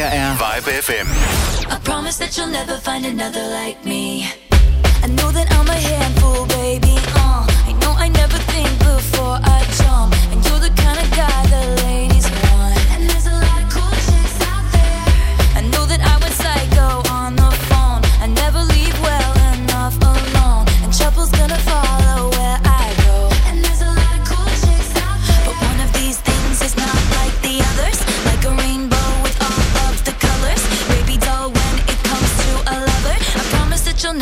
her er Vibe FM. I promise that you'll never find another like me. I know that I'm a handful, baby. Uh, I know I never think before I jump. And you're the kind of guy the ladies want. And there's a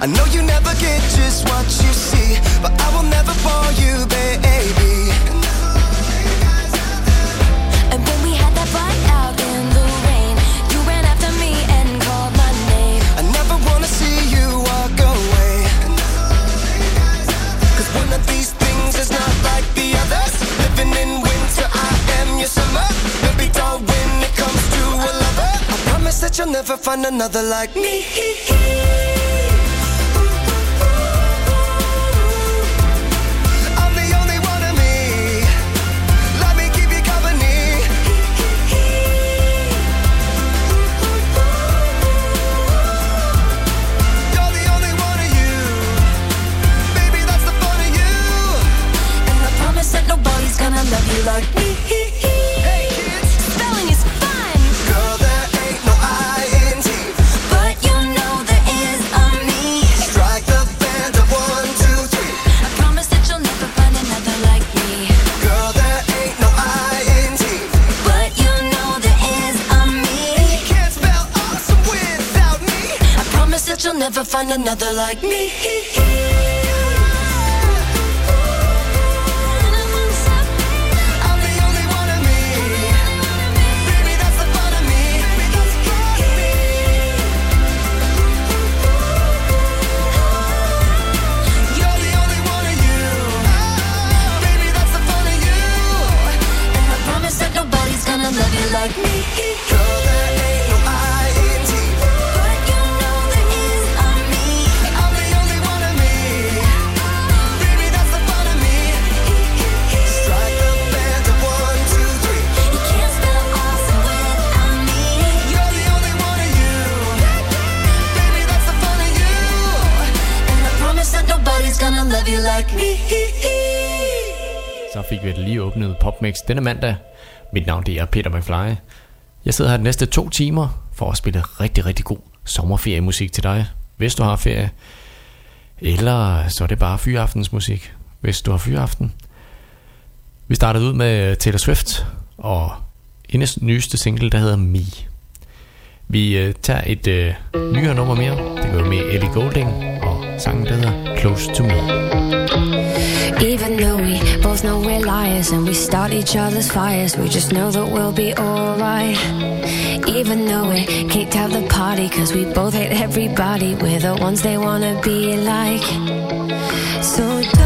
I know you never get just what you see, but I will never bore you, baby. And when we had that fight out in the rain, you ran after me and called my name. I never wanna see you walk away. Cause one of these things is not like the others. Living in winter, I am your summer. Baby doll, when it comes to a lover, I promise that you'll never find another like me. love you like me. Hey kids, Spelling is fun, girl, there ain't no I in T. but you know there is a me. Strike the band of one, two, three. I promise that you'll never find another like me. Girl, there ain't no I in T. But you know there is a me. You can't spell awesome without me. I promise that you'll never find another like me. Like me. Fik vi lige åbnet PopMix denne mandag. Mit navn det er Peter McFly. Jeg sidder her de næste to timer for at spille rigtig, rigtig god sommerferiemusik til dig, hvis du har ferie. Eller så er det bare fyraftensmusik, hvis du har fyraften. Vi startede ud med Taylor Swift og hendes nyeste single, der hedder Me. Vi øh, tager et øh, nyere nummer mere. Det går med Ellie Goulding og sangen, der hedder Close to Me. Even though we both know we're liars and we start each other's fires, we just know that we'll be alright. Even though we kicked out the party, cause we both hate everybody, we're the ones they wanna be like. So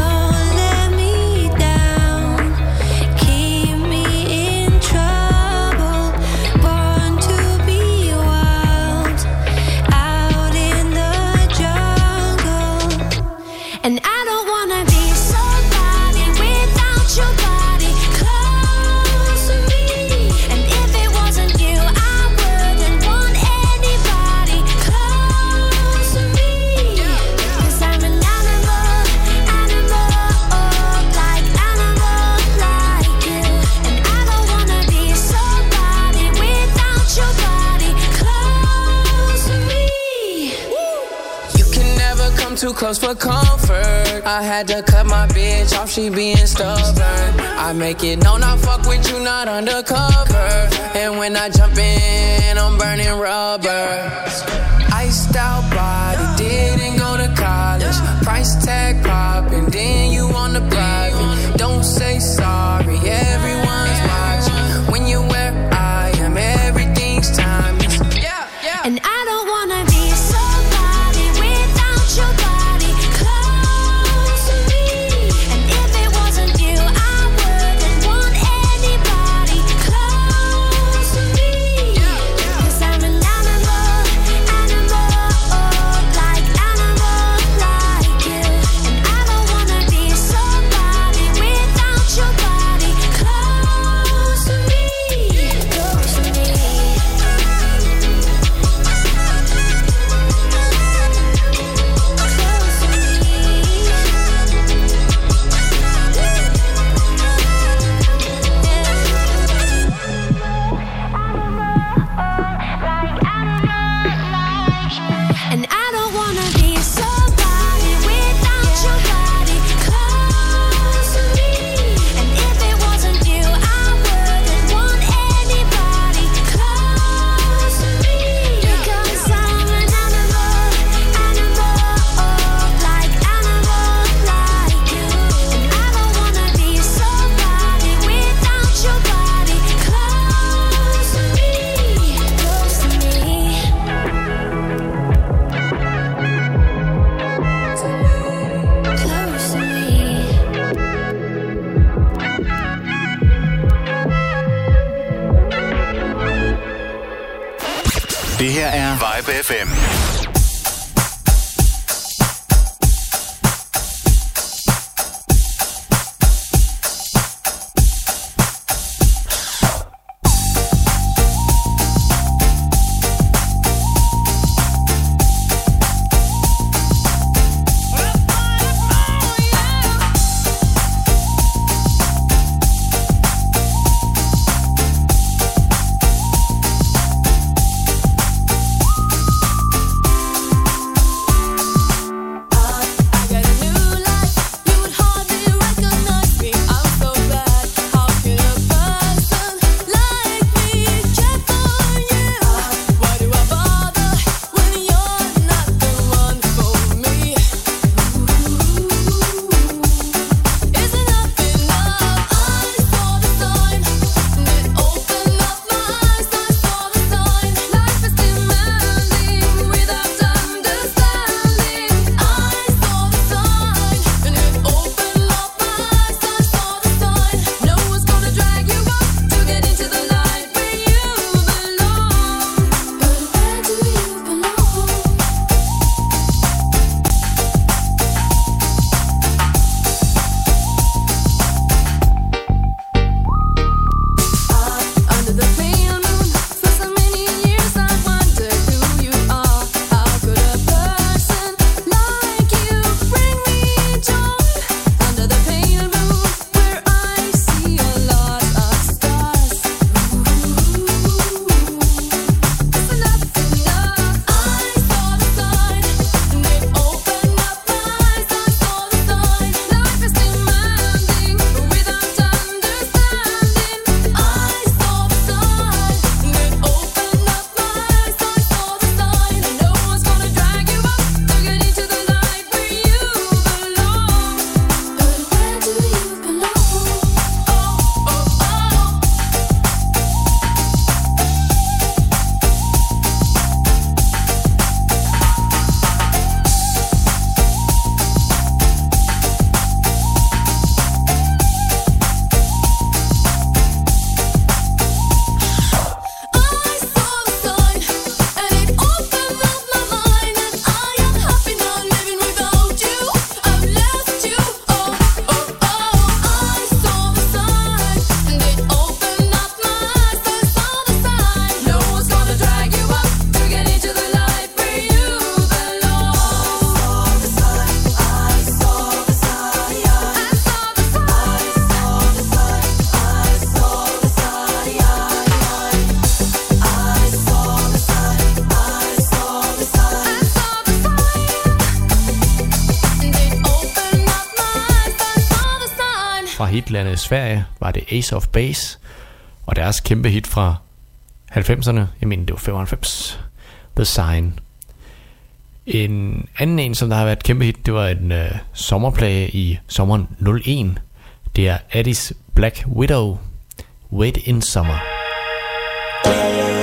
close for comfort. I had to cut my bitch off, she being stubborn. I make it known I fuck with you, not undercover. And when I jump in, I'm burning rubber. Iced out body, didn't go to college. Price tag popping, then you on the private. Don't say sorry, everyone's IPFM. hitlandet Sverige var det Ace of Base, og deres kæmpe hit fra 90'erne, jeg mener det var 95, The Sign. En anden en, som der har været et kæmpe hit, det var en øh, sommerplage i sommeren 01. Det er Addis Black Widow, Wait in Summer. Baby,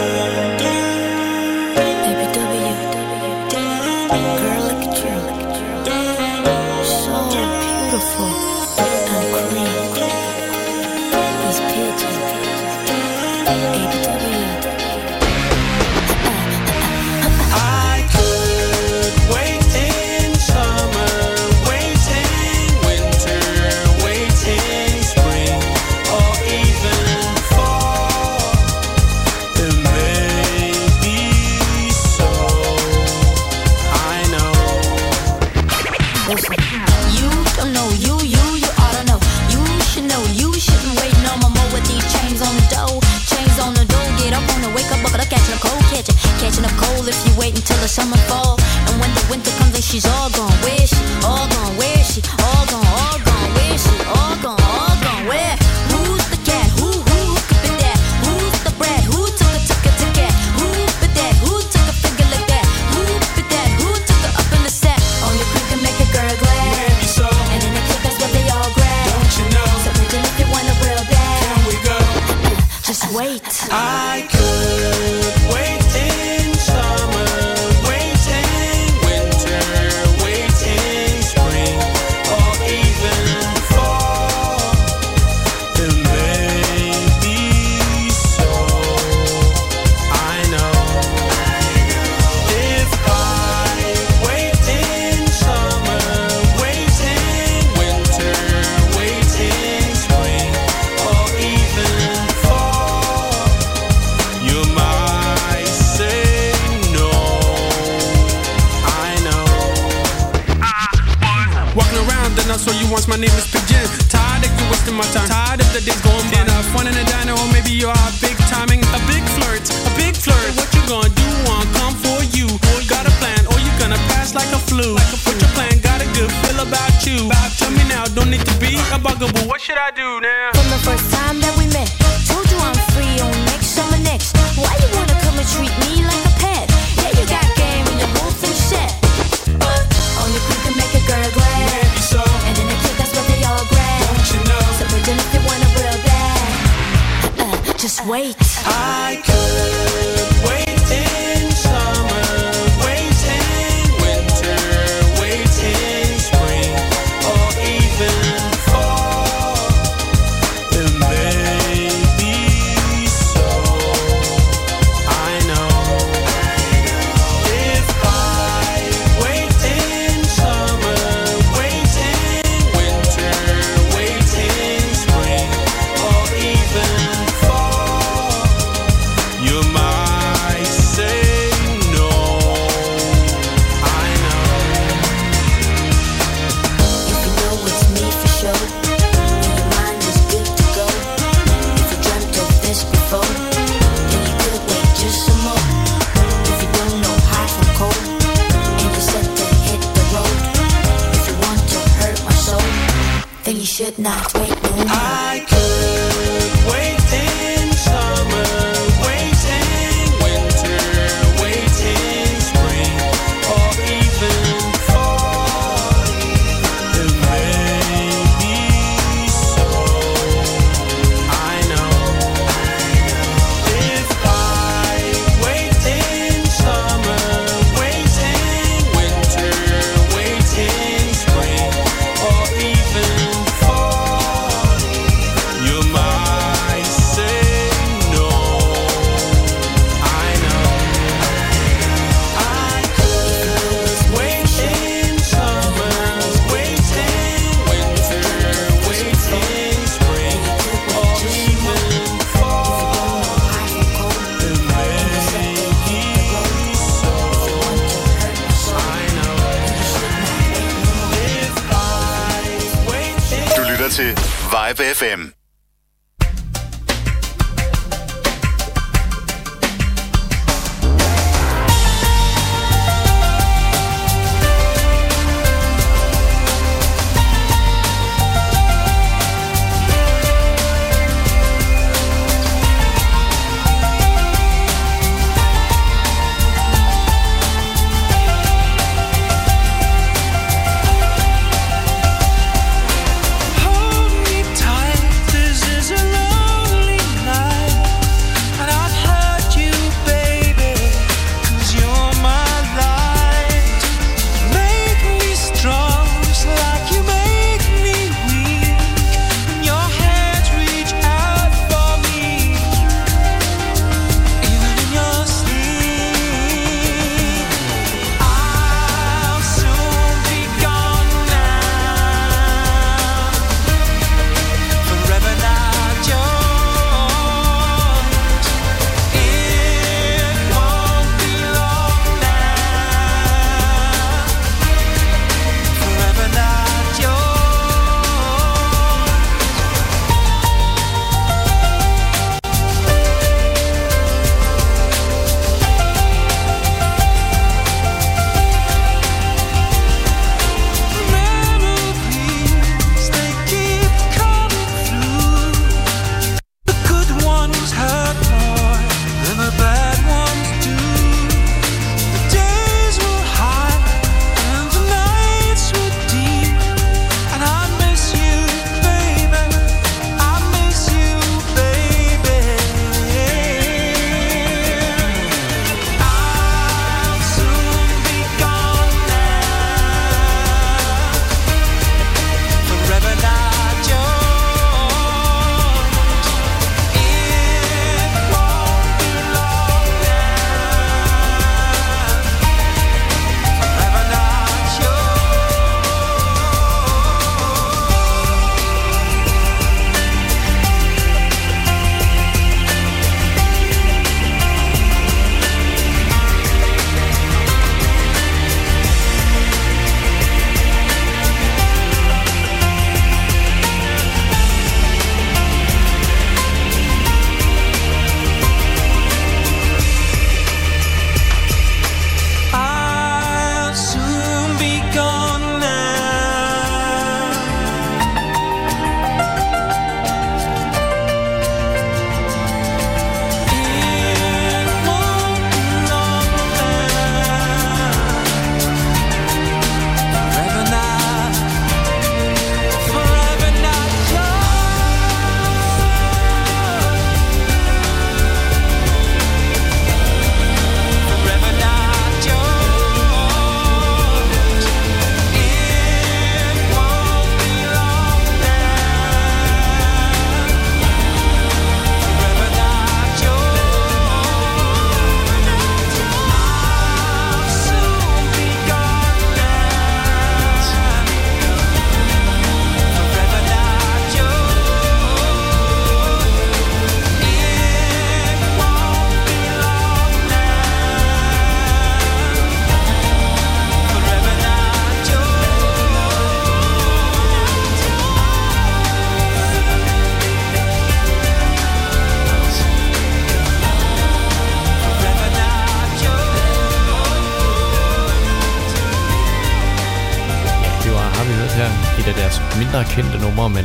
mindre kendte numre, men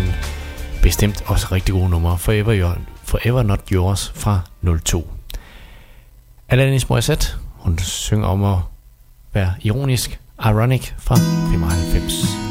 bestemt også rigtig gode numre. Forever, Your, Forever Not Yours fra 02. Alanis Morissette, hun synger om at være ironisk, ironic fra 95.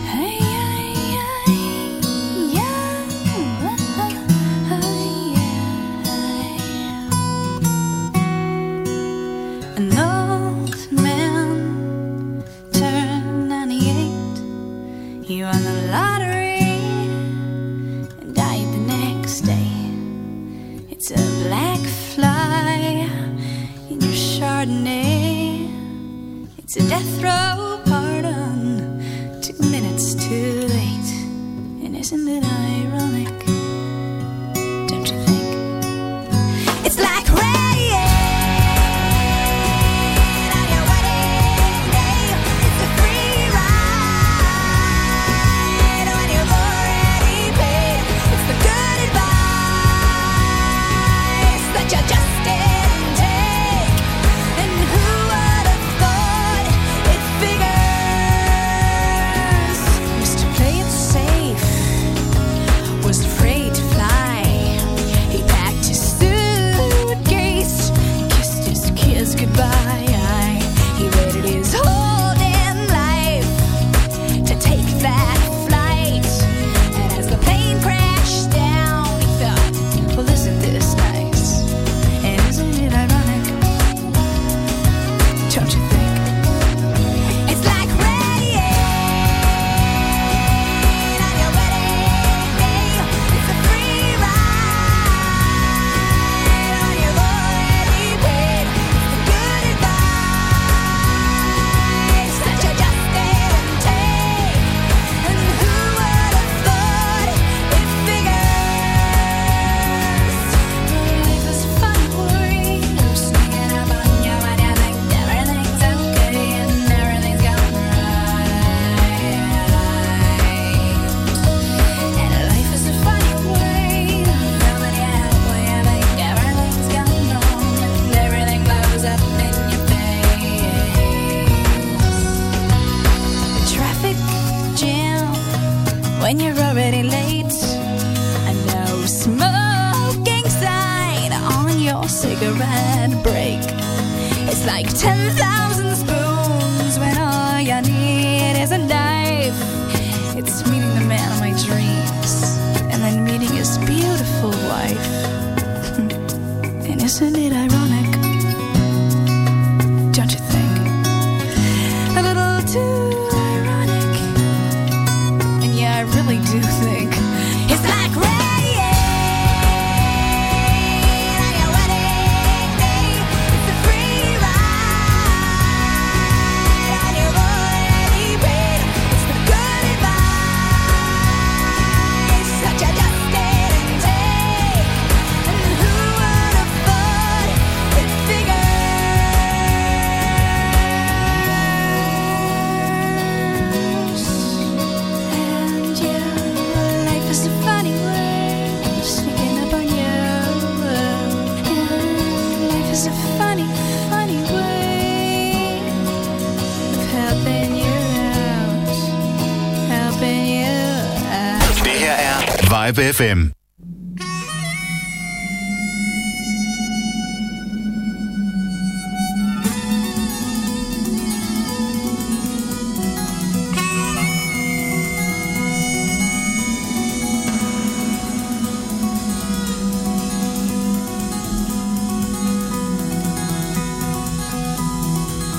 Live FM.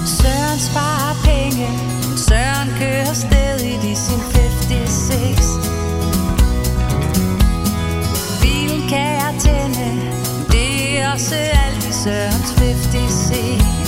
Søren sparer penge Søren kører stedig i sin 56 Tænk om vi fik barn og farens penge gik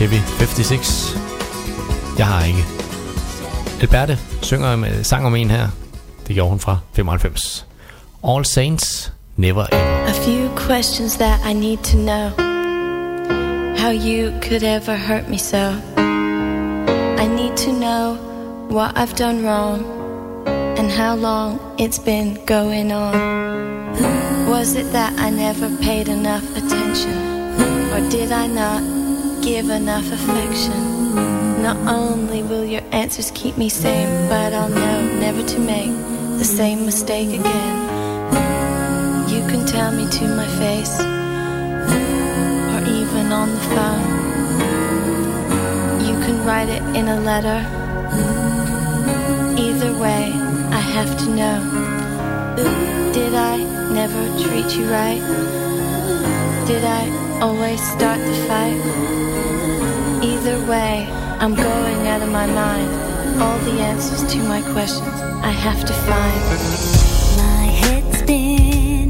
Chevy 56. Jeg har ikke. Alberte synger med øh, sang om en her. Det gjorde hun fra 95. All Saints, Never Ever. A few questions that I need to know. How you could ever hurt me so. I need to know what I've done wrong. And how long it's been going on. Was it that I never paid enough attention? Or did I not give enough affection. Not only will your answers keep me sane, but I'll know never to make the same mistake again. You can tell me to my face, or even on the phone. You can write it in a letter. Either way, I have to know. Did I never treat you right? Did I always start the fight? Either way, I'm going out of my mind. All the answers to my questions I have to find. My head's spinning.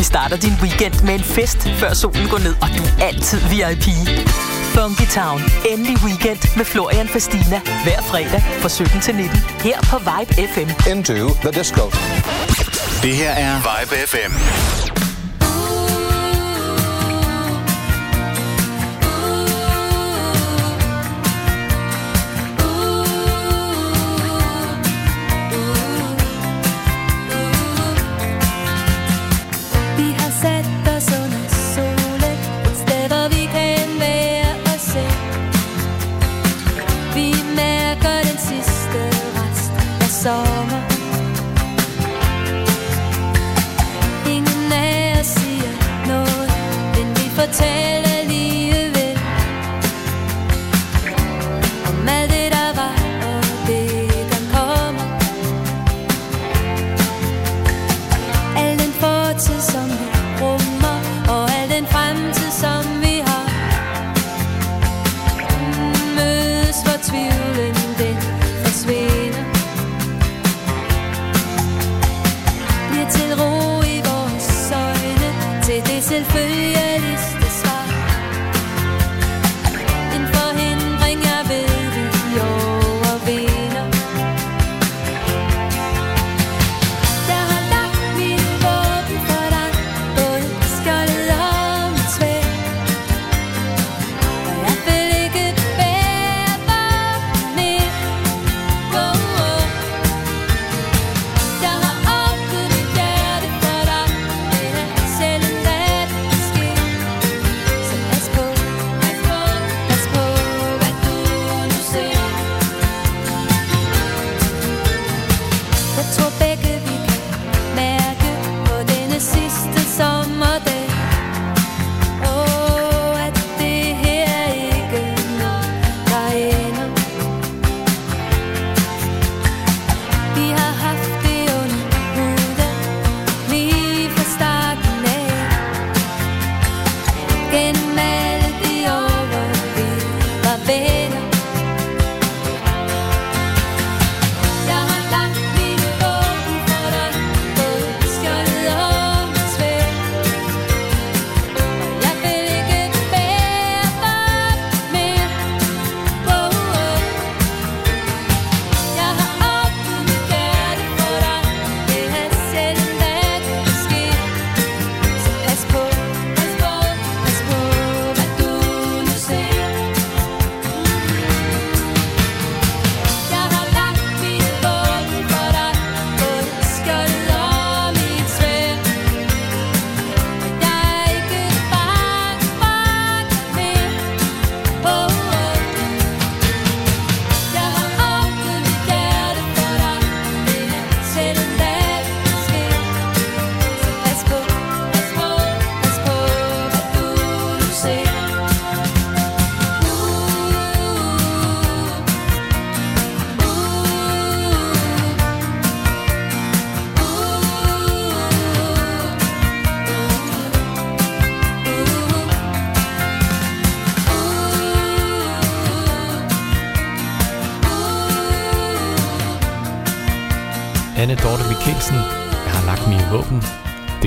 Vi starter din weekend med en fest, før solen går ned, og du er altid VIP. Funky Town. Endelig weekend med Florian Fastina. Hver fredag fra 17 til 19. Her på Vibe FM. Into the disco. Det her er Vibe FM.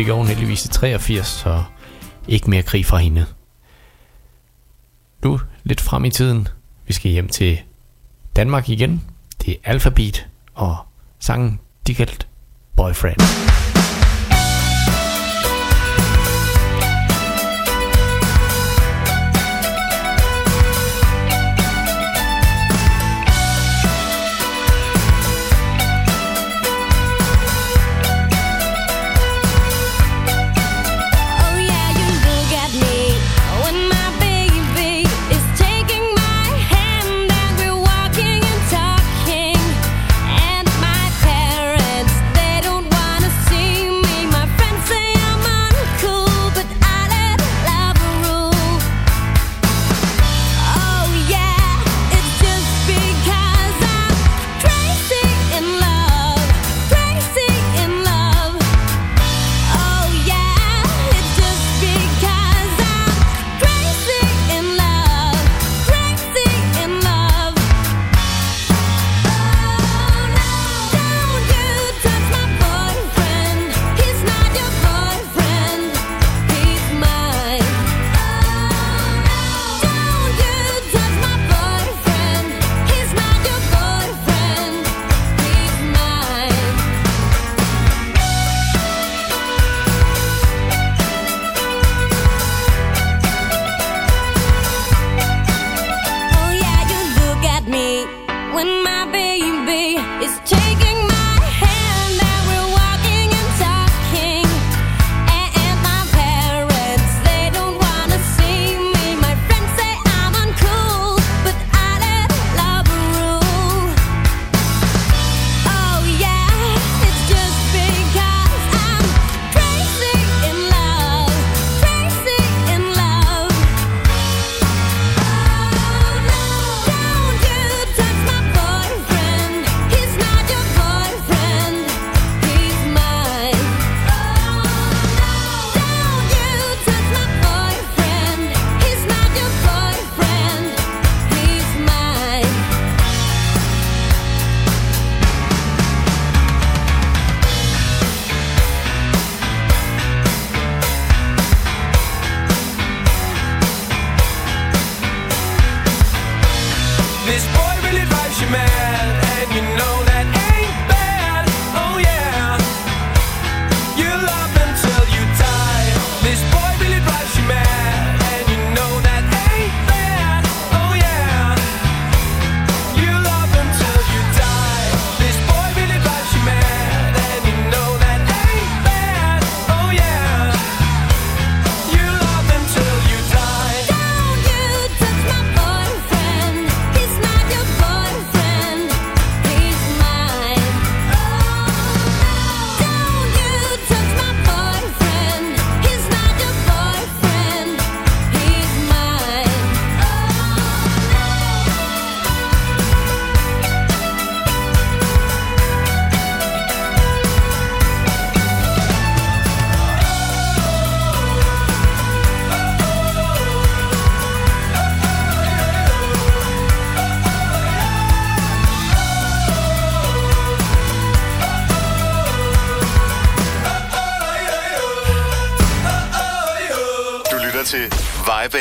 fik oven heldigvis i 83, så ikke mere krig fra hende. Nu lidt frem i tiden. Vi skal hjem til Danmark igen. Det er Alphabet og sangen de kaldt Boyfriend.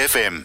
FM.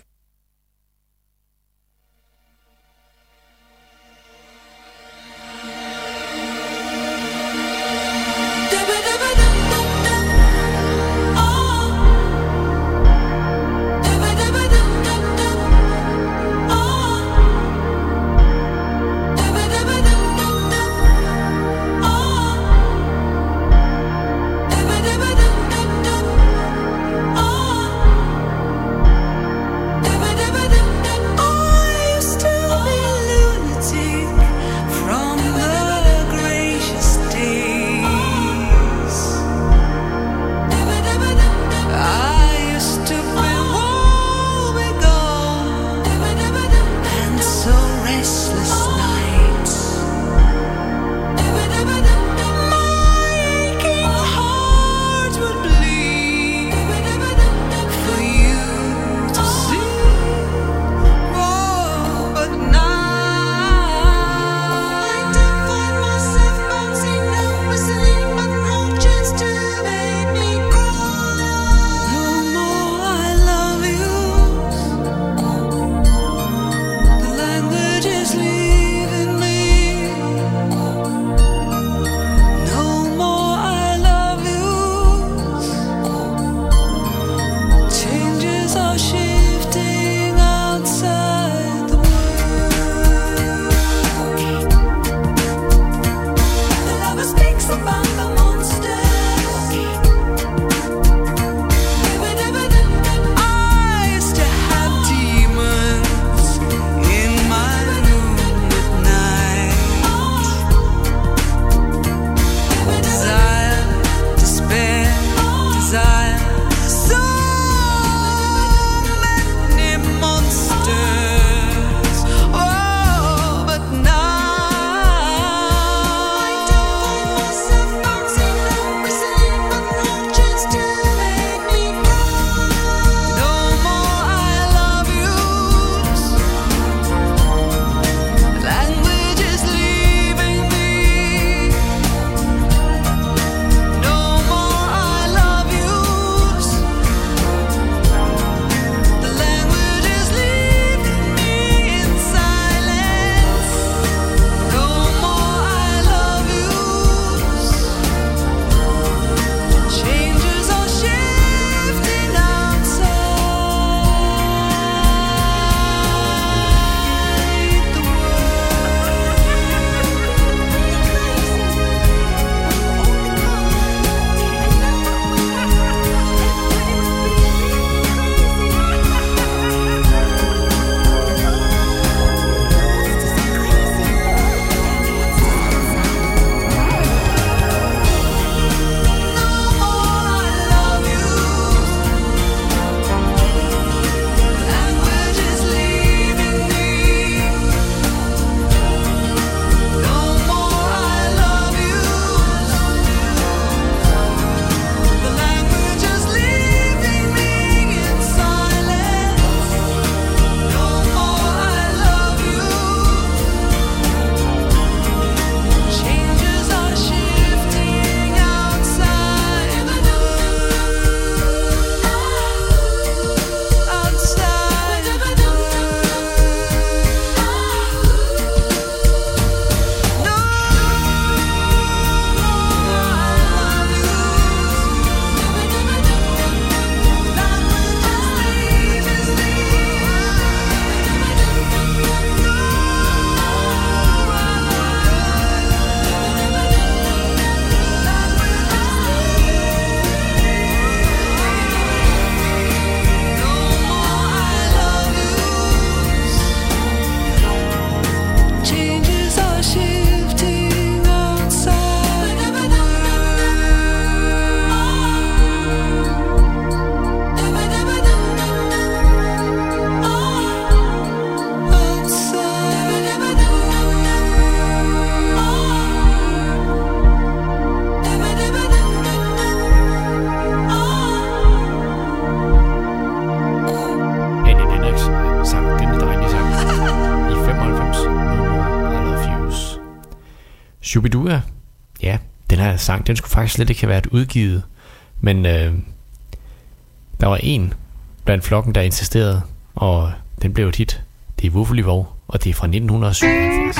sang. Den skulle faktisk slet ikke have været udgivet. Men øh, der var en blandt flokken, der insisterede, og den blev et hit. Det er Wuffelivo, og det er fra 1977.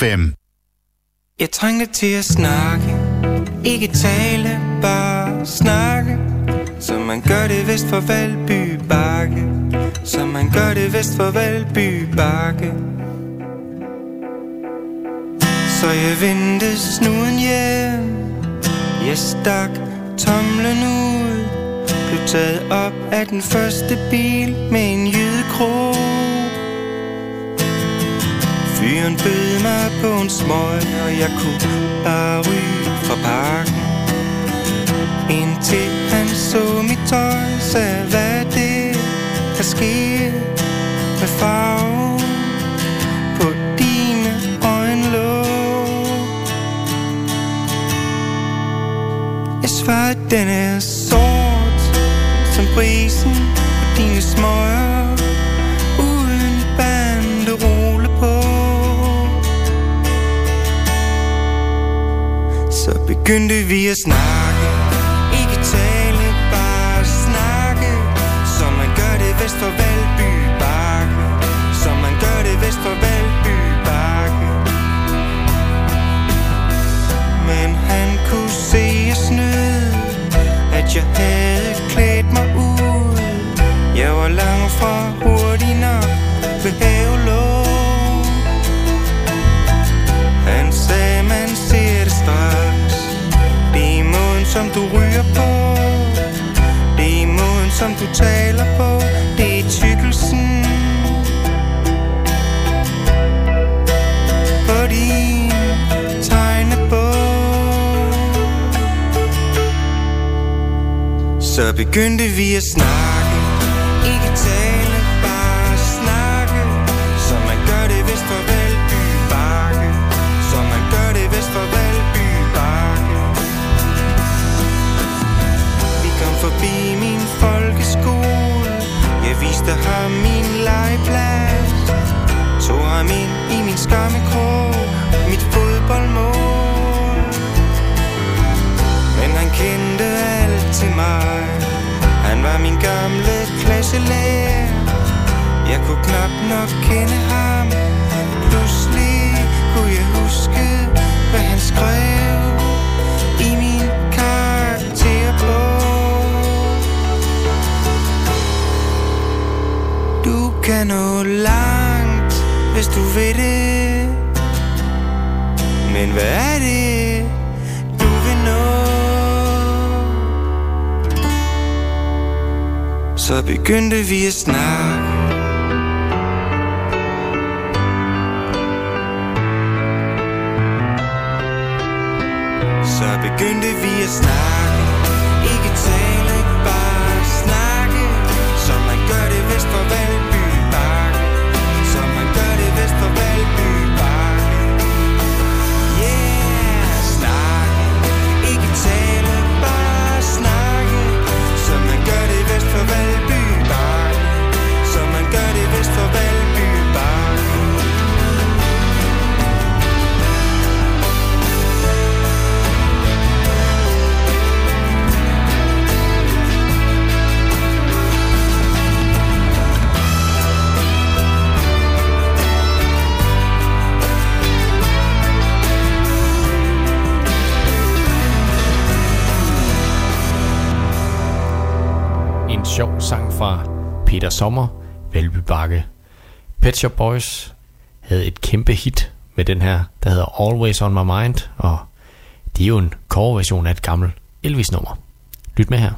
FM. Jeg trænger til at snakke hele med farven dine øjenlåg. Jeg svarer, den er sort som brisen på dine smøger. Uden på. Så begyndte vi at snakke for Valby Bakke Som man gør det vest for Valby Bakke. Men han kunne se jeg snød At jeg havde klædt mig ud. Jeg var langt fra hurtig nok ved havelån Han sagde, man ser det straks. Det er måden, som du ryger på. Så begyndte vi at snakke. Ikke tale, bare snakke. Så man gør det vist for Valby Bakke. Så man gør det vist for Valby Bakke. Vi kom forbi min folkeskole. Jeg viste ham min legeplads. Tog ham ind i min skammekrog. Mit fodboldmål. Men han kendte alt til mig. Han var min gamle klasselærer. Jeg kunne knap nok kende ham. Pludselig kunne jeg huske Hvad han skrev I min karakterbog. Du kan nå langt Hvis du vil det. Men hvad er det? Så begyndte vi at snakke. Så begyndte vi at snakke. Sommer, Valby Bakke. Pet Shop Boys havde et kæmpe hit med den her, der hedder Always On My Mind, og det er jo en coverversion af et gammelt Elvis-nummer. Lyt med her.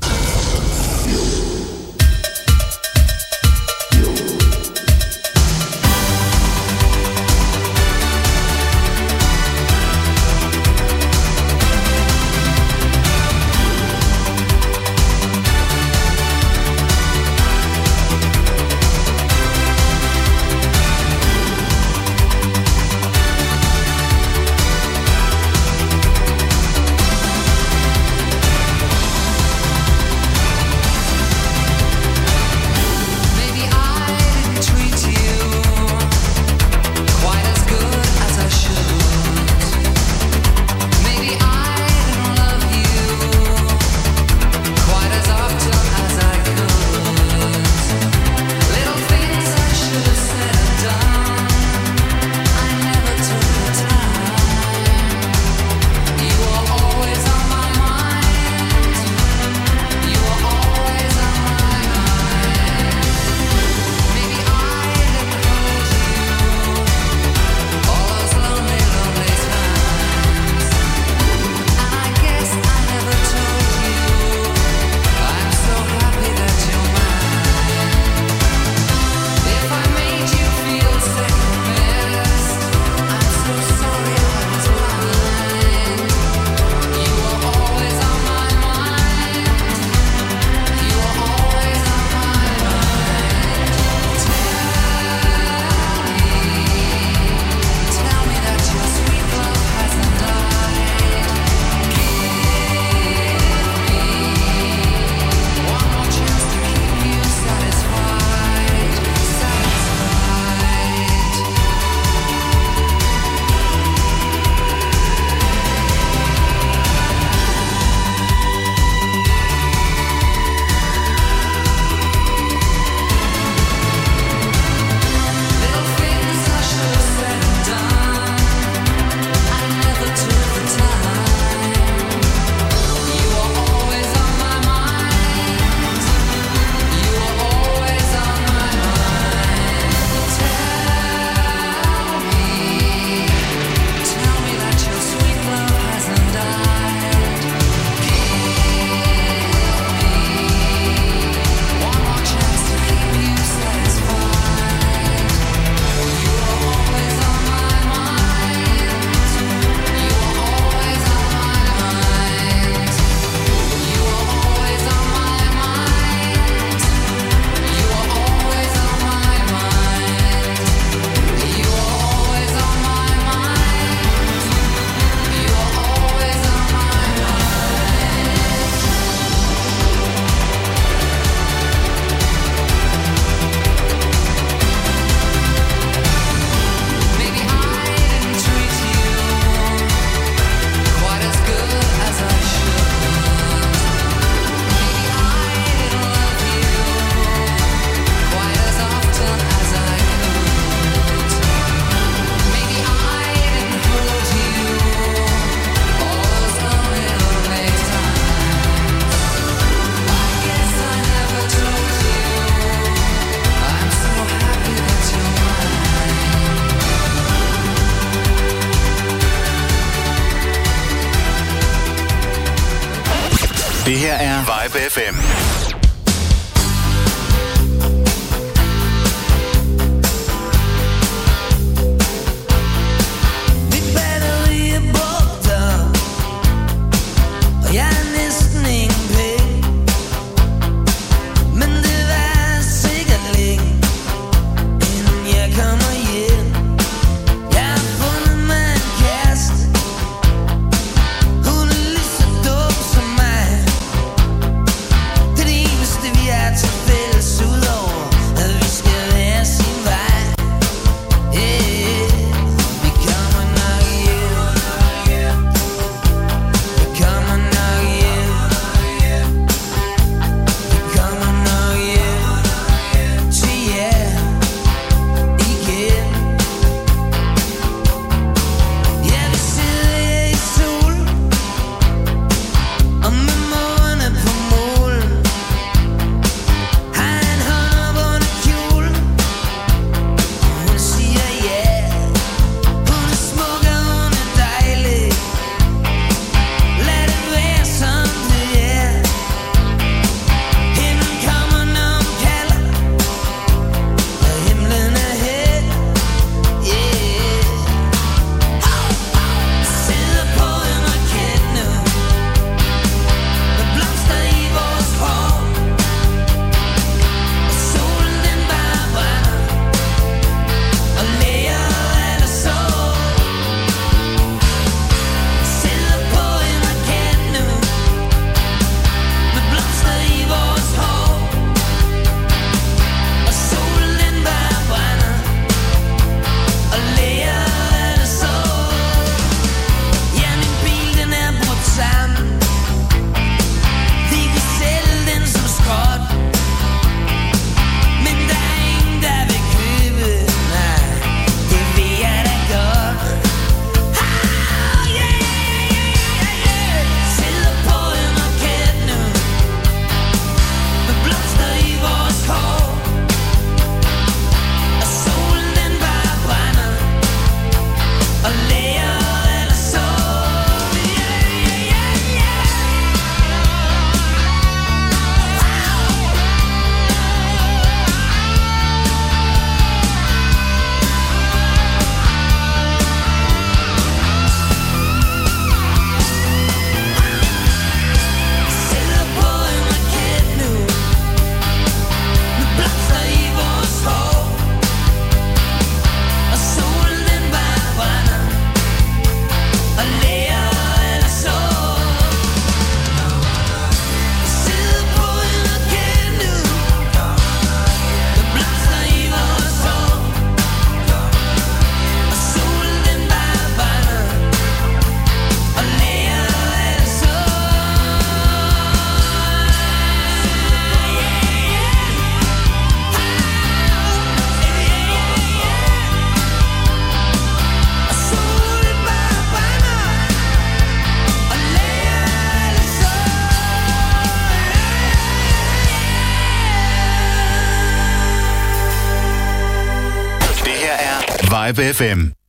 Vibe FM.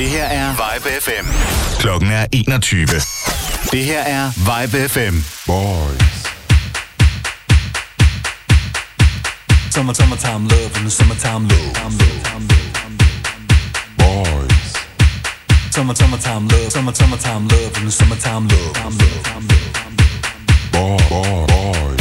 Det her er Vibe FM. Klokken er 21. Det her er Vibe FM. Boys. Summer, summertime love and the summertime low. Boys. Summer, summertime love, summer, summertime love and the summertime low. Boy, boy, boy.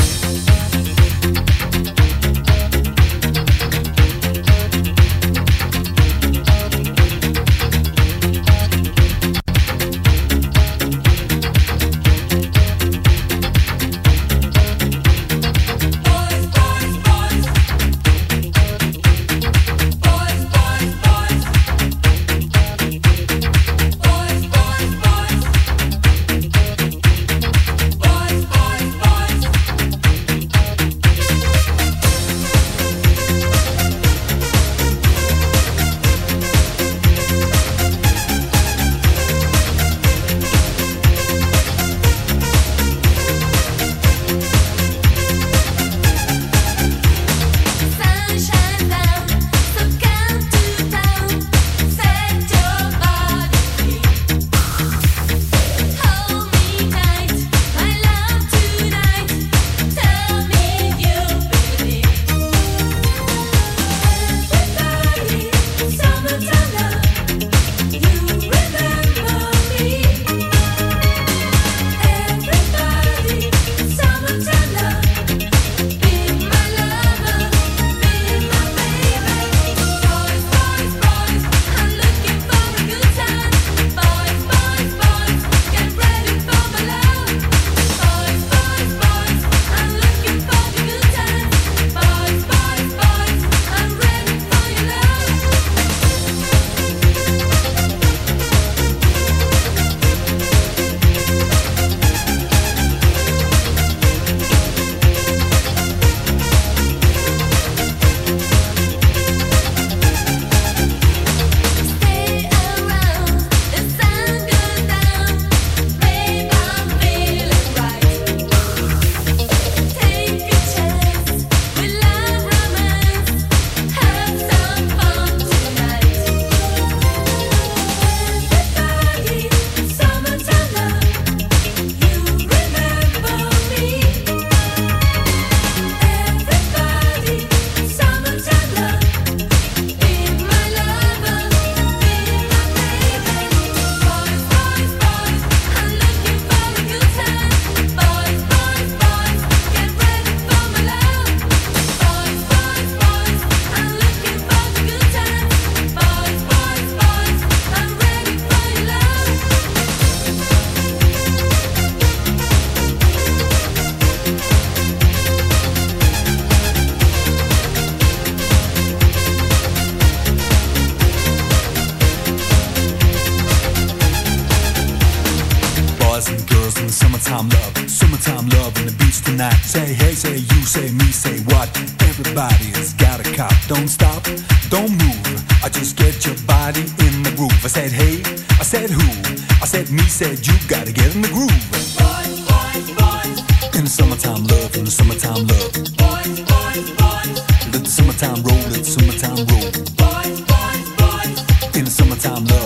summertime boys, boys, boys. In the summertime love.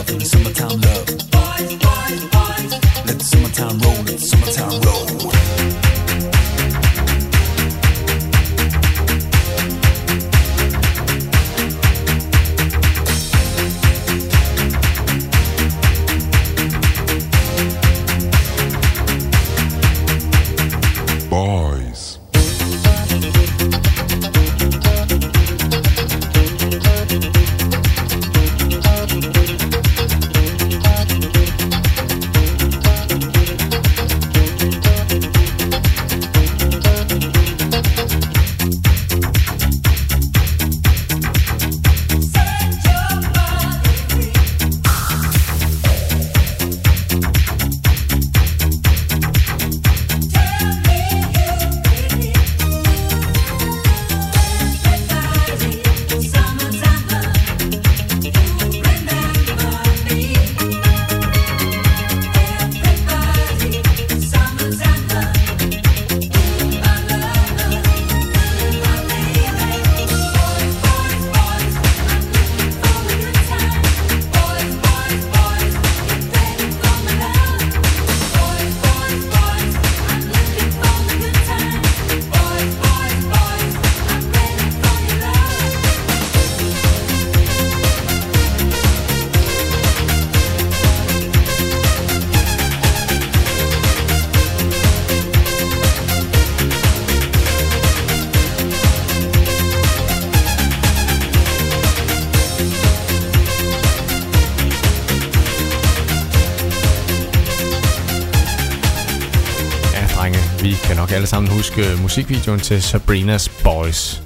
huske musikvideoen til Sabrina's Boys.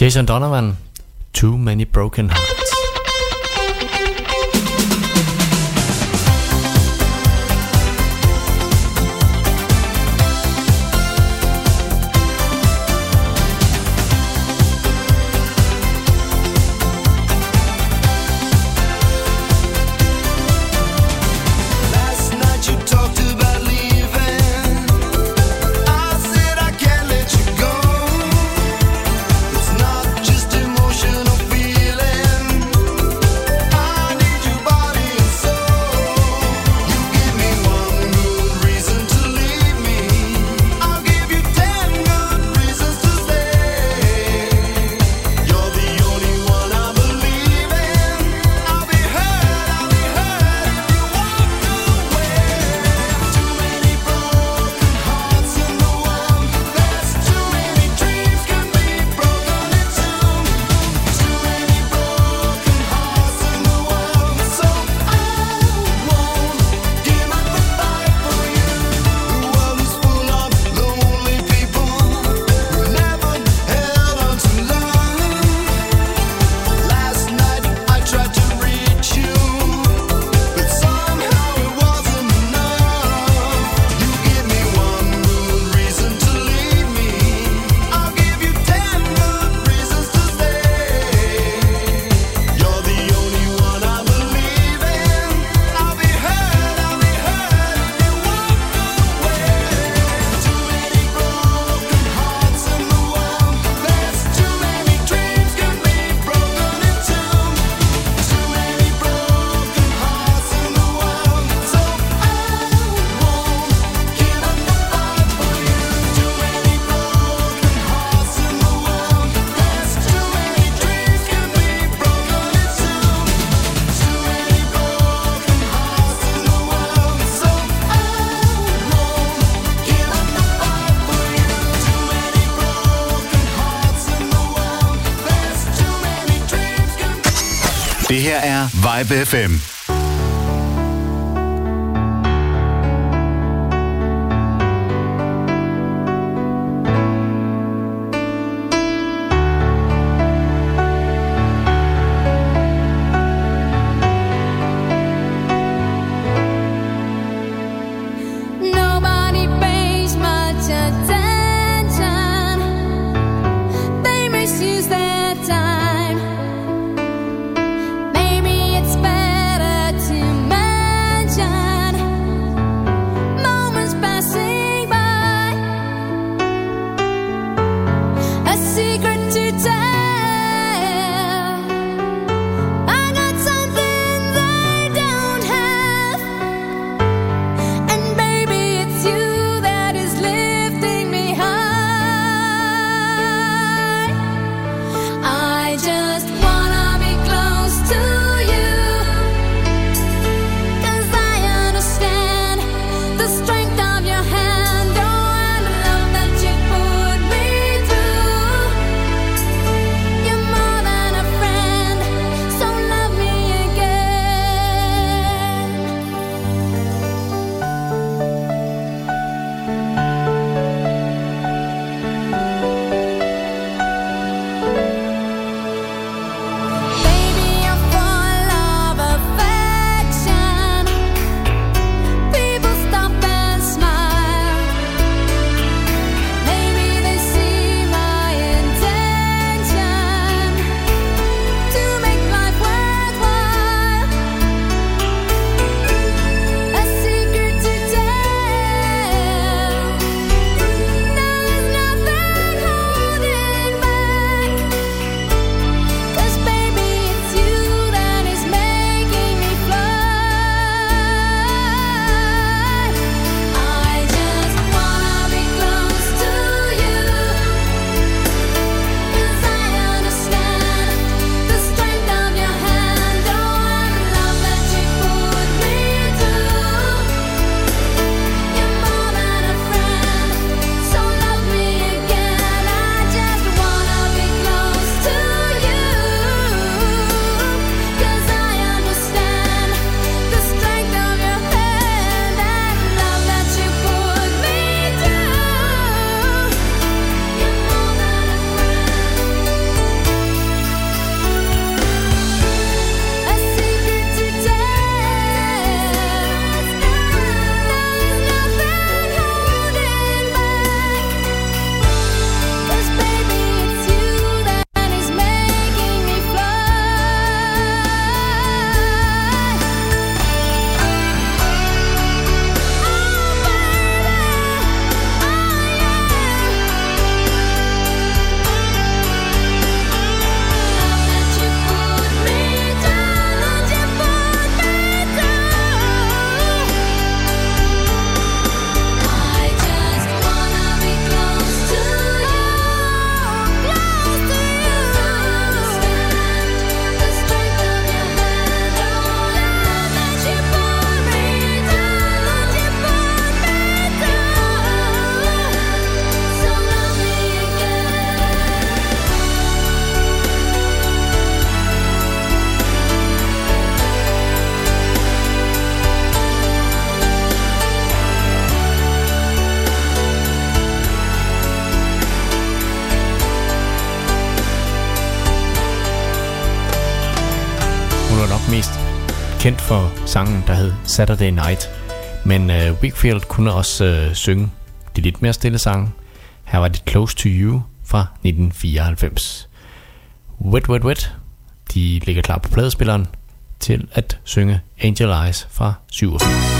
Jason Donovan, Too Many Broken Hearts. Live FM. sangen, der hed Saturday Night. Men øh, Wakefield kunne også øh, synge de lidt mere stille sange. Her var det Close to You fra 1994. Wet Wet Wet, de ligger klar på pladespilleren til at synge Angel Eyes fra 87.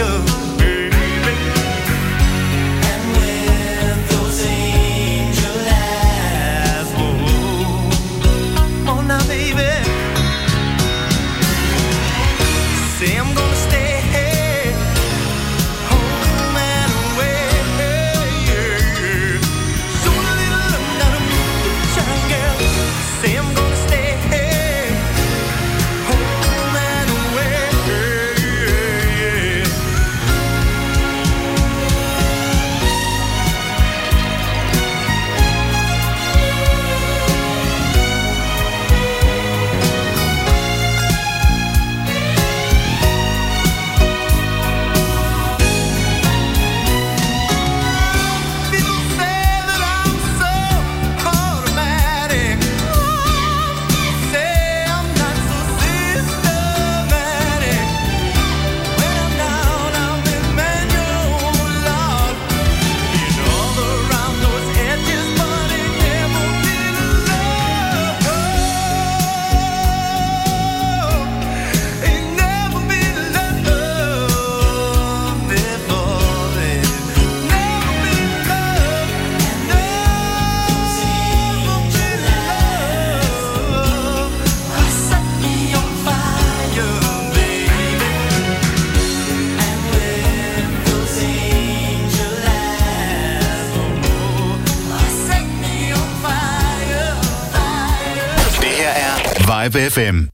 you. FM.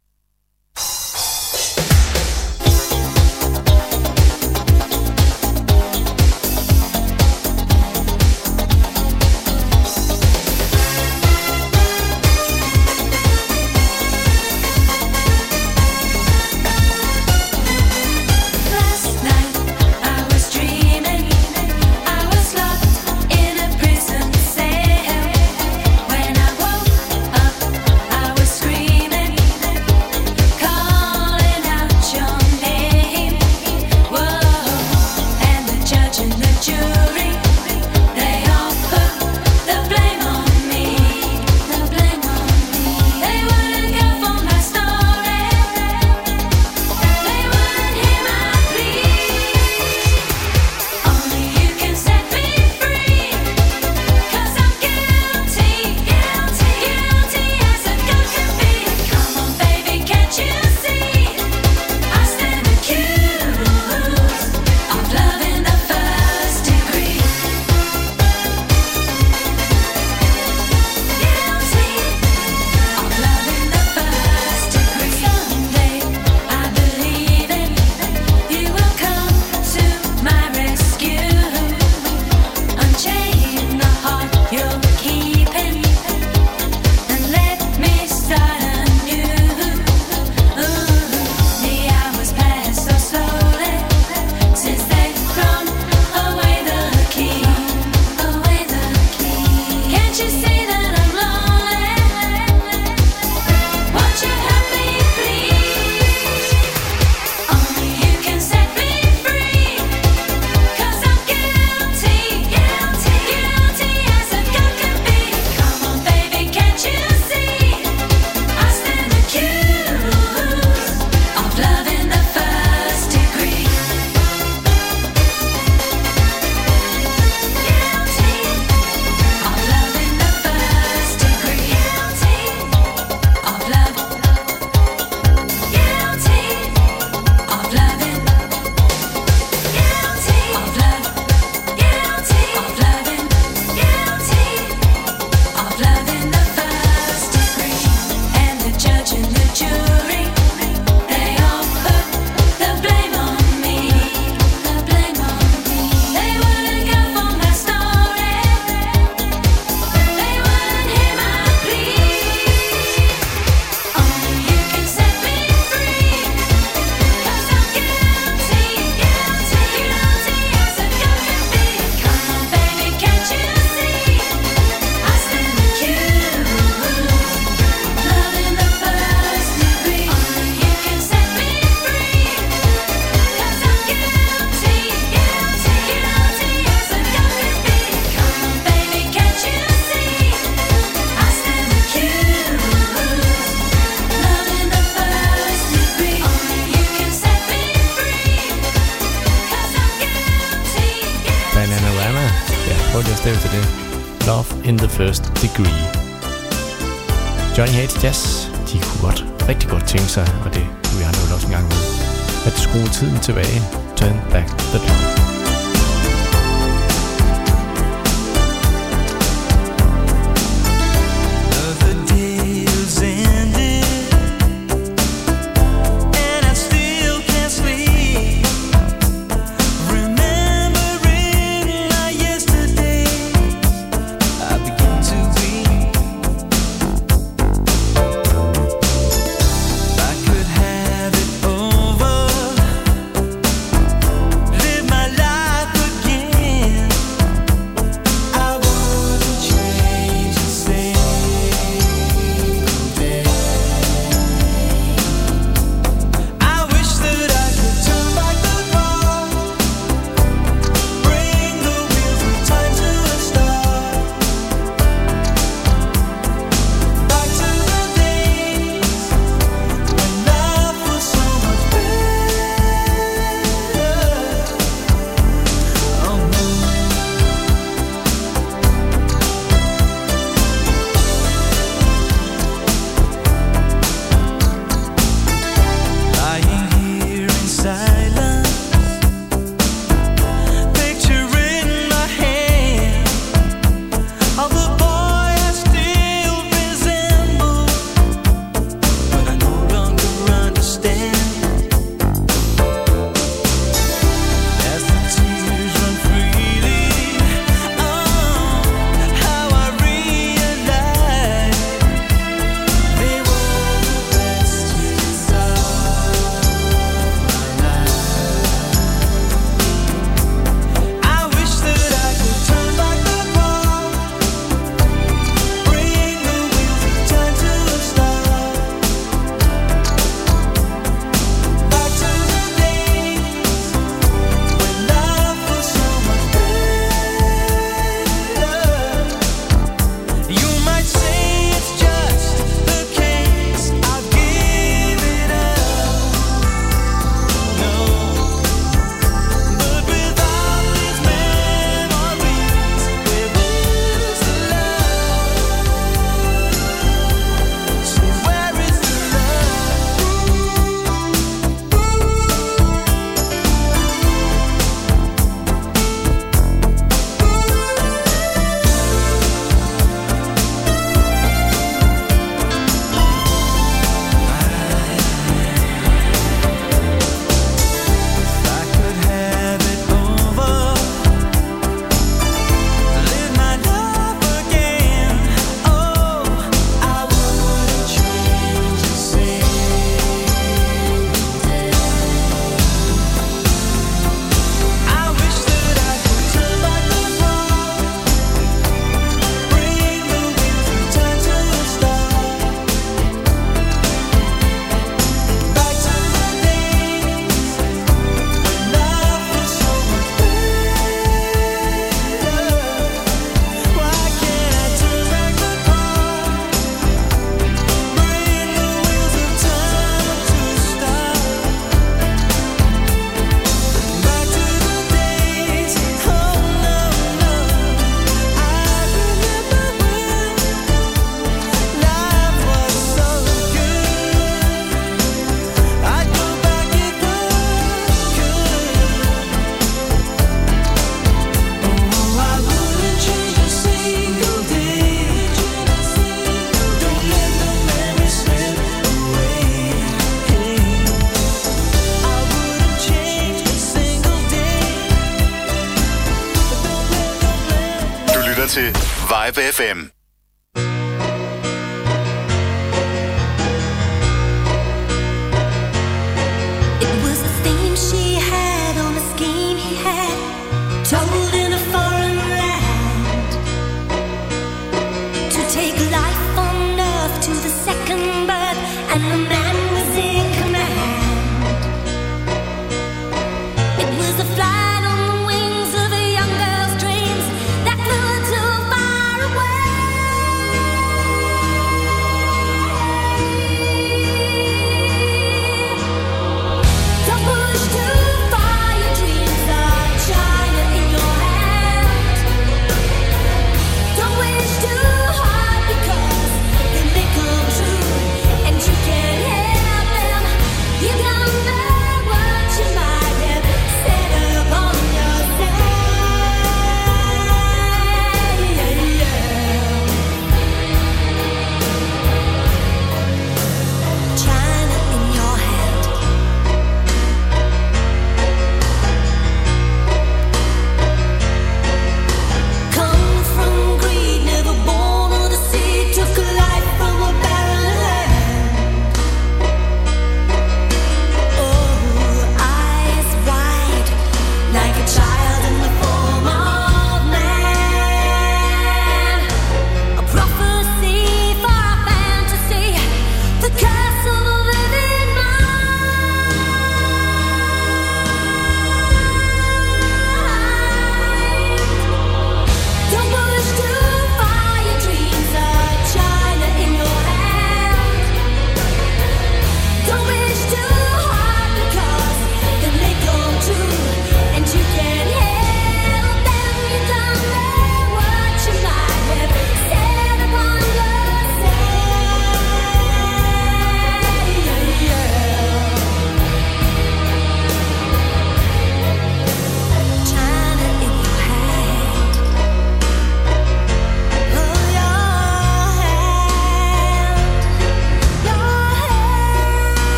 Vibe FM.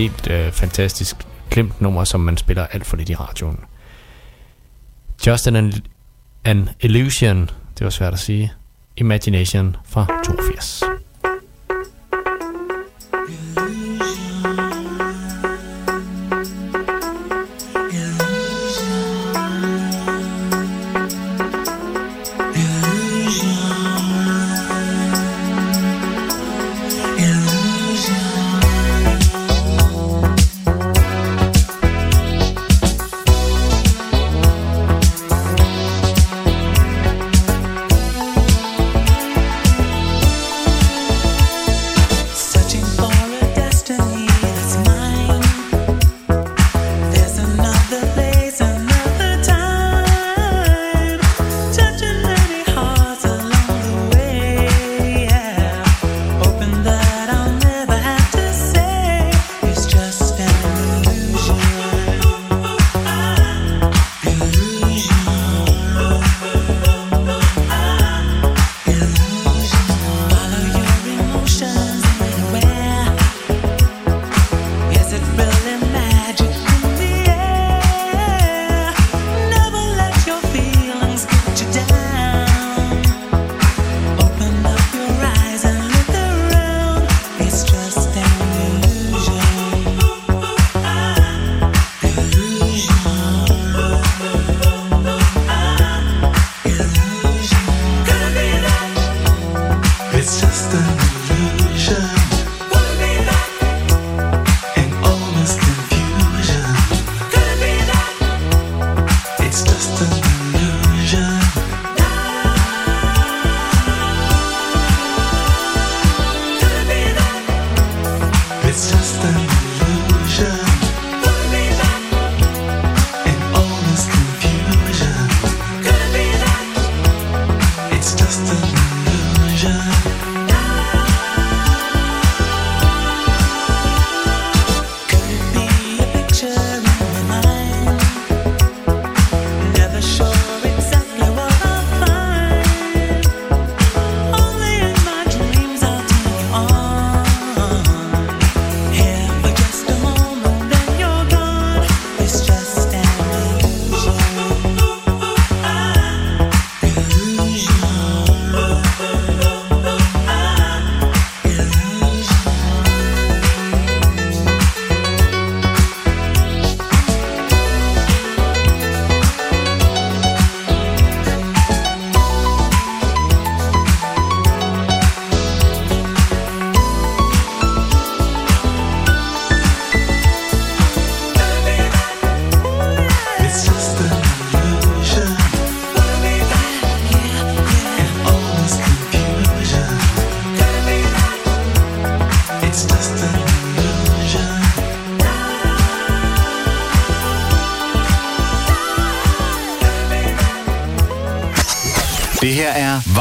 Helt øh, fantastisk glemt nummer, som man spiller alt for lidt i radioen. Just an, an Illusion, det var svært at sige. Imagination fra 82.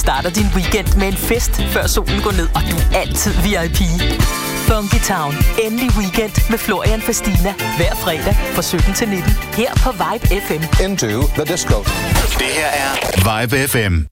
Starter din weekend med en fest, før solen går ned, og du er altid VIP. Funky Town. Endelig weekend med Florian Fastina. Hver fredag fra 17 til 19. Her på Vibe FM. Into the disco. Det her er Vibe FM.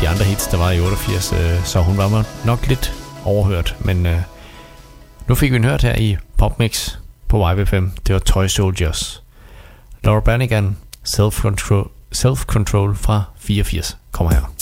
de andre hits, der var i 88, øh, så hun var nok lidt overhørt. Men øh, nu fik vi en hørt her i Popmix på YB5. Det var Toy Soldiers. Laura Bernigan, Self Control, Self Control fra 84, kommer her.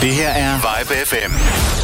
Det her er Vibe FM.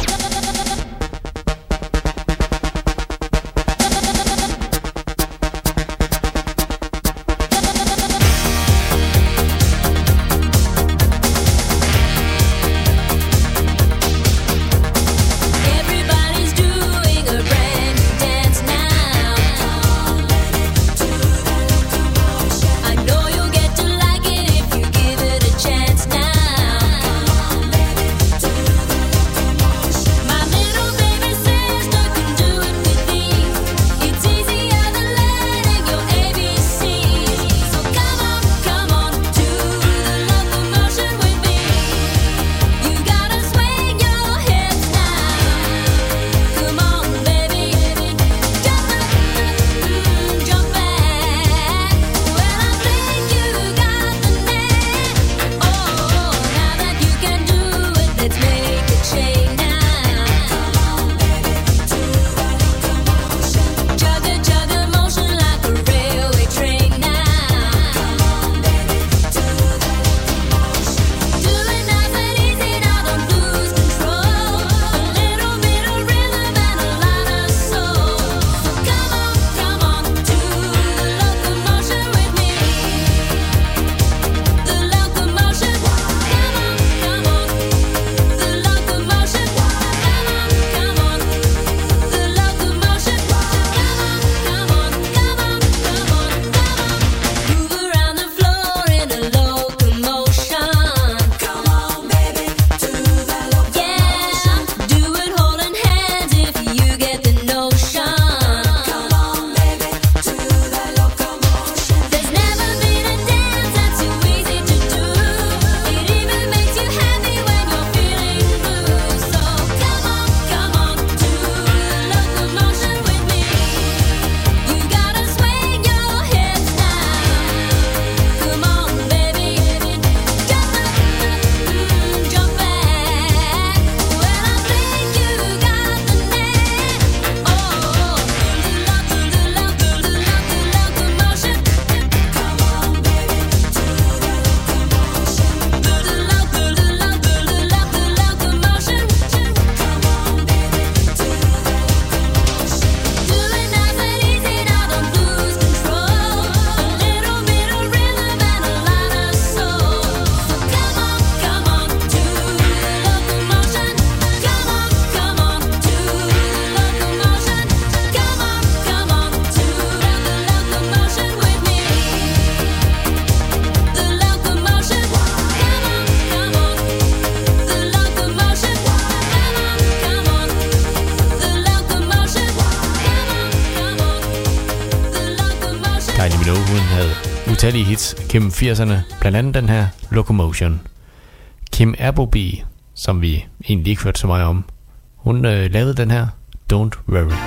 Kim 80'erne, blandt andet den her Locomotion. Kim Appleby, som vi egentlig ikke hørte så meget om, hun øh, lavede den her Don't Worry.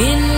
In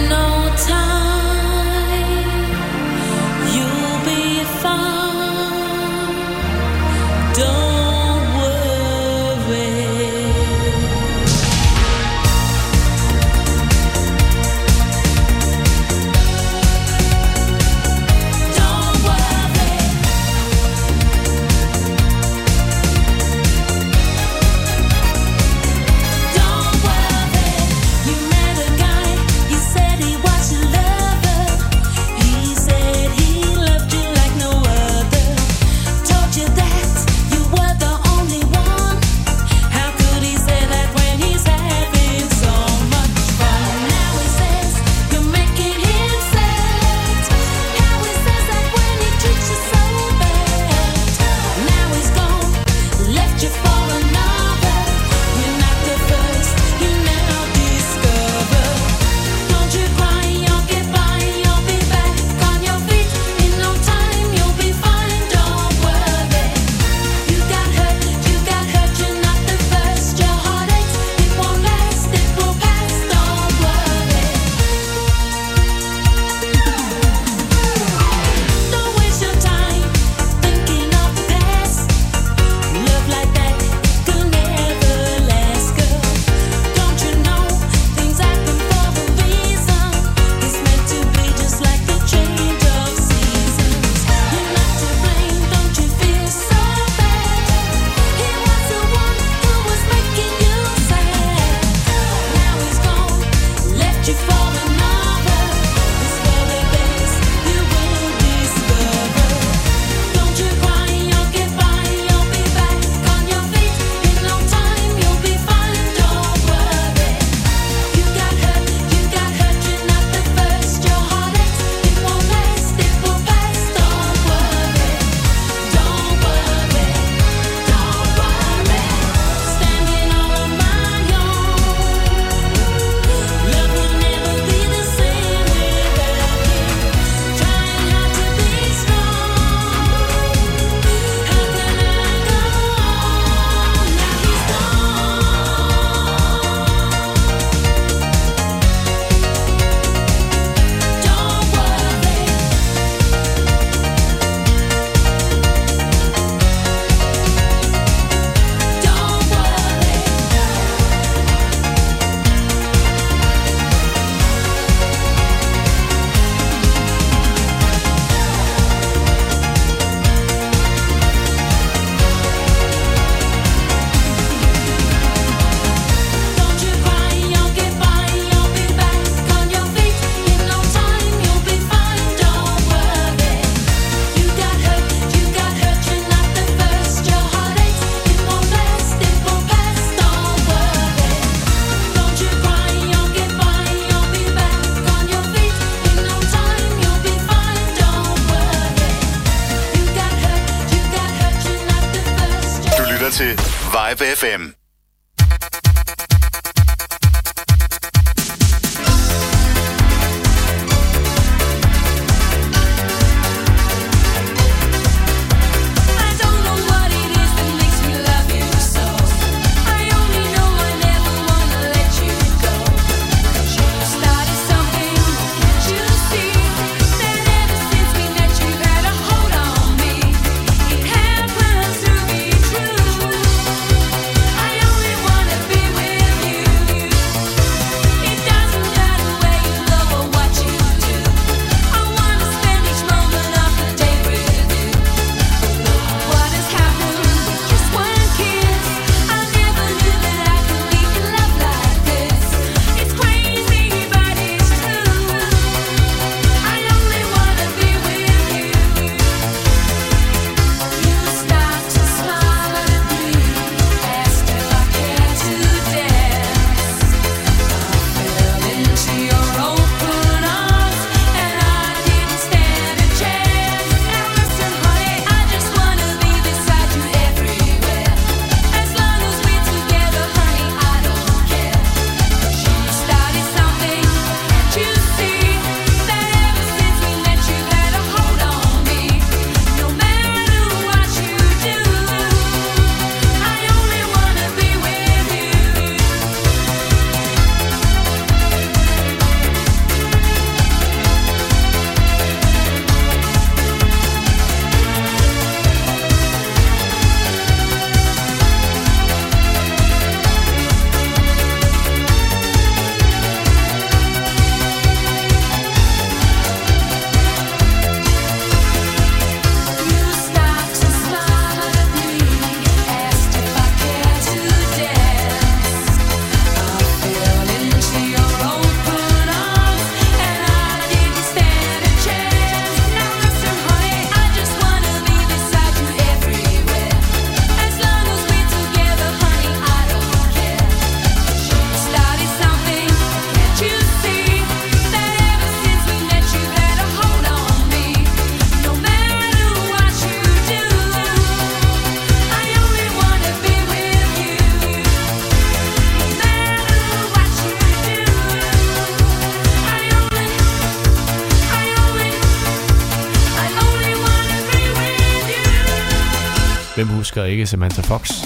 Samantha Fox,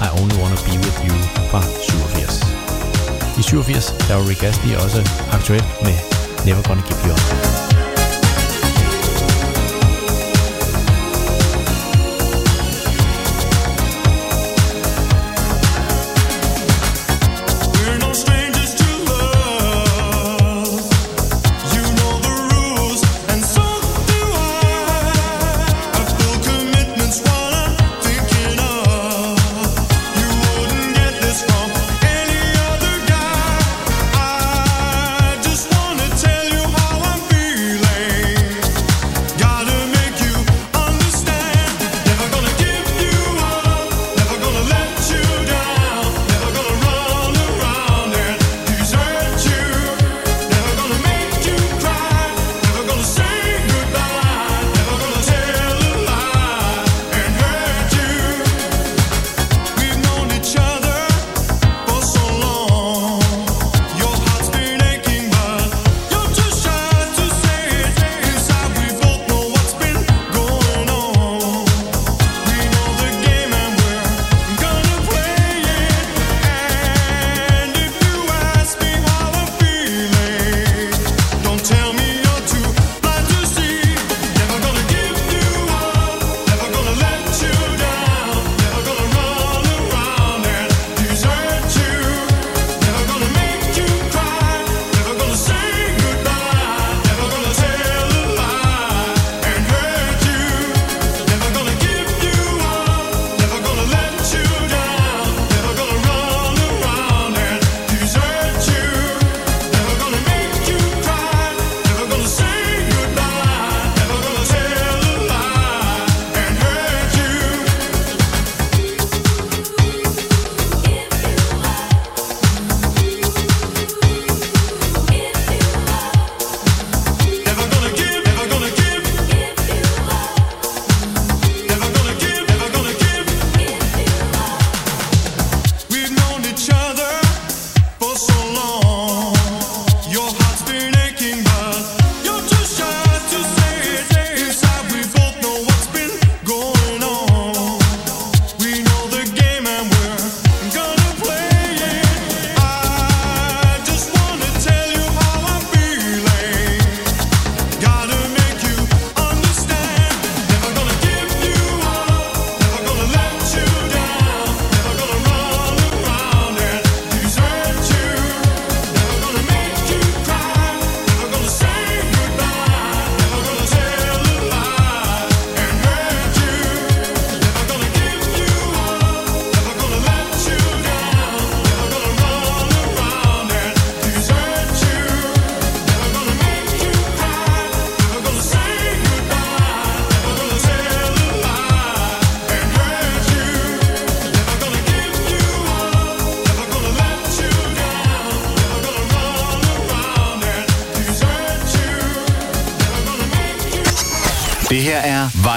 I Only Wanna Be With You fra 87. I 87, der var Rick Astley også aktuel med Never Gonna Give You Up.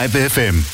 Vibe FM.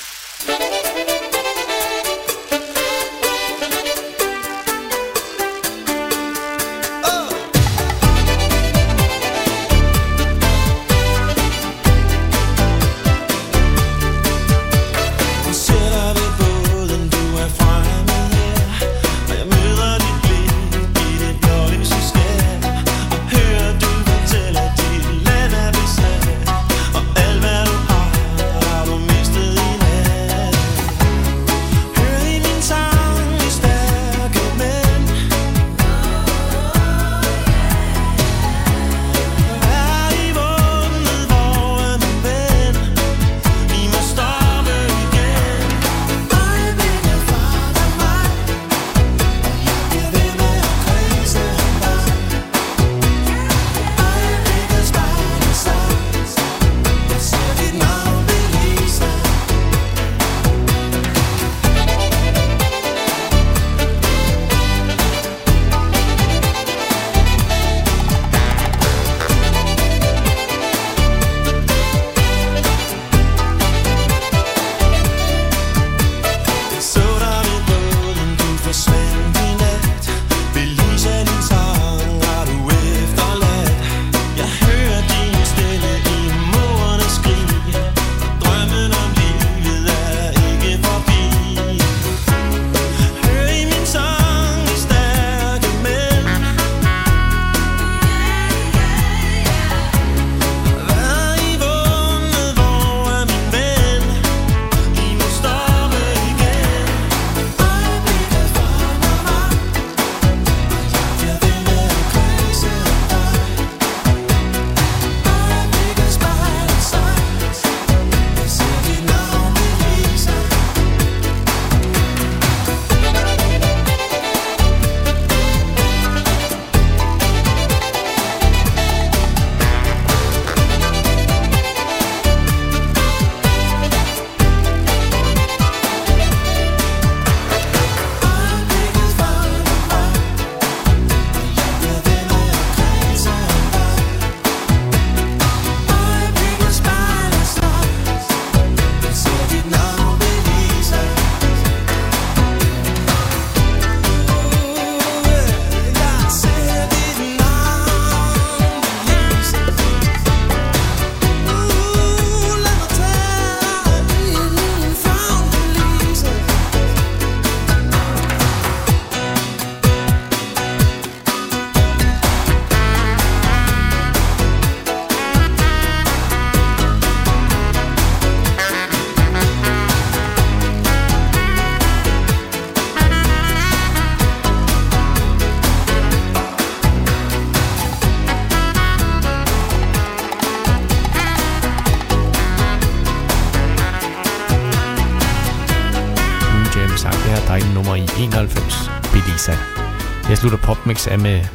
Slutter popmix med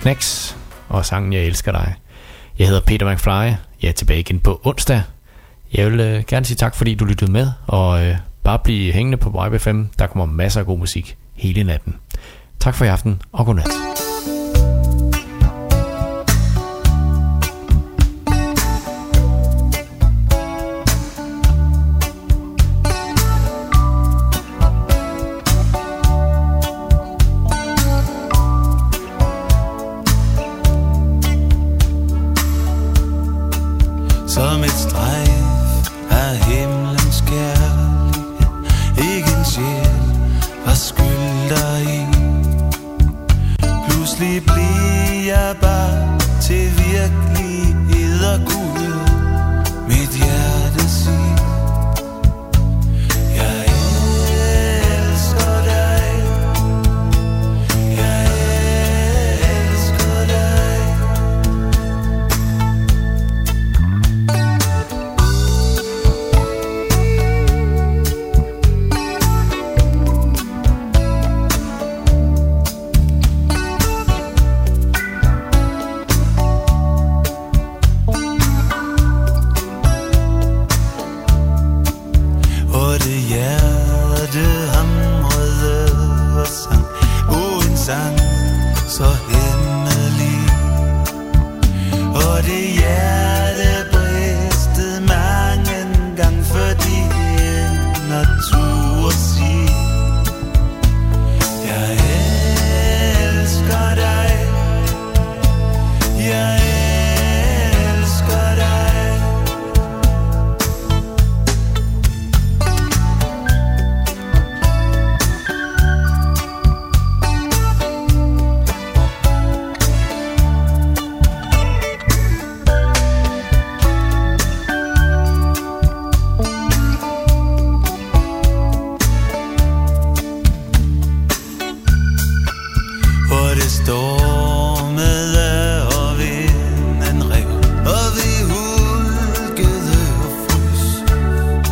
Knacks og sangen Jeg elsker dig. Jeg hedder Peter McFly. Jeg er tilbage igen på onsdag. Jeg vil øh, gerne sige tak, fordi du lyttede med, og øh, bare blive hængende på Vibe FM. Der kommer masser af god musik hele natten. Tak for i aften, og godnat.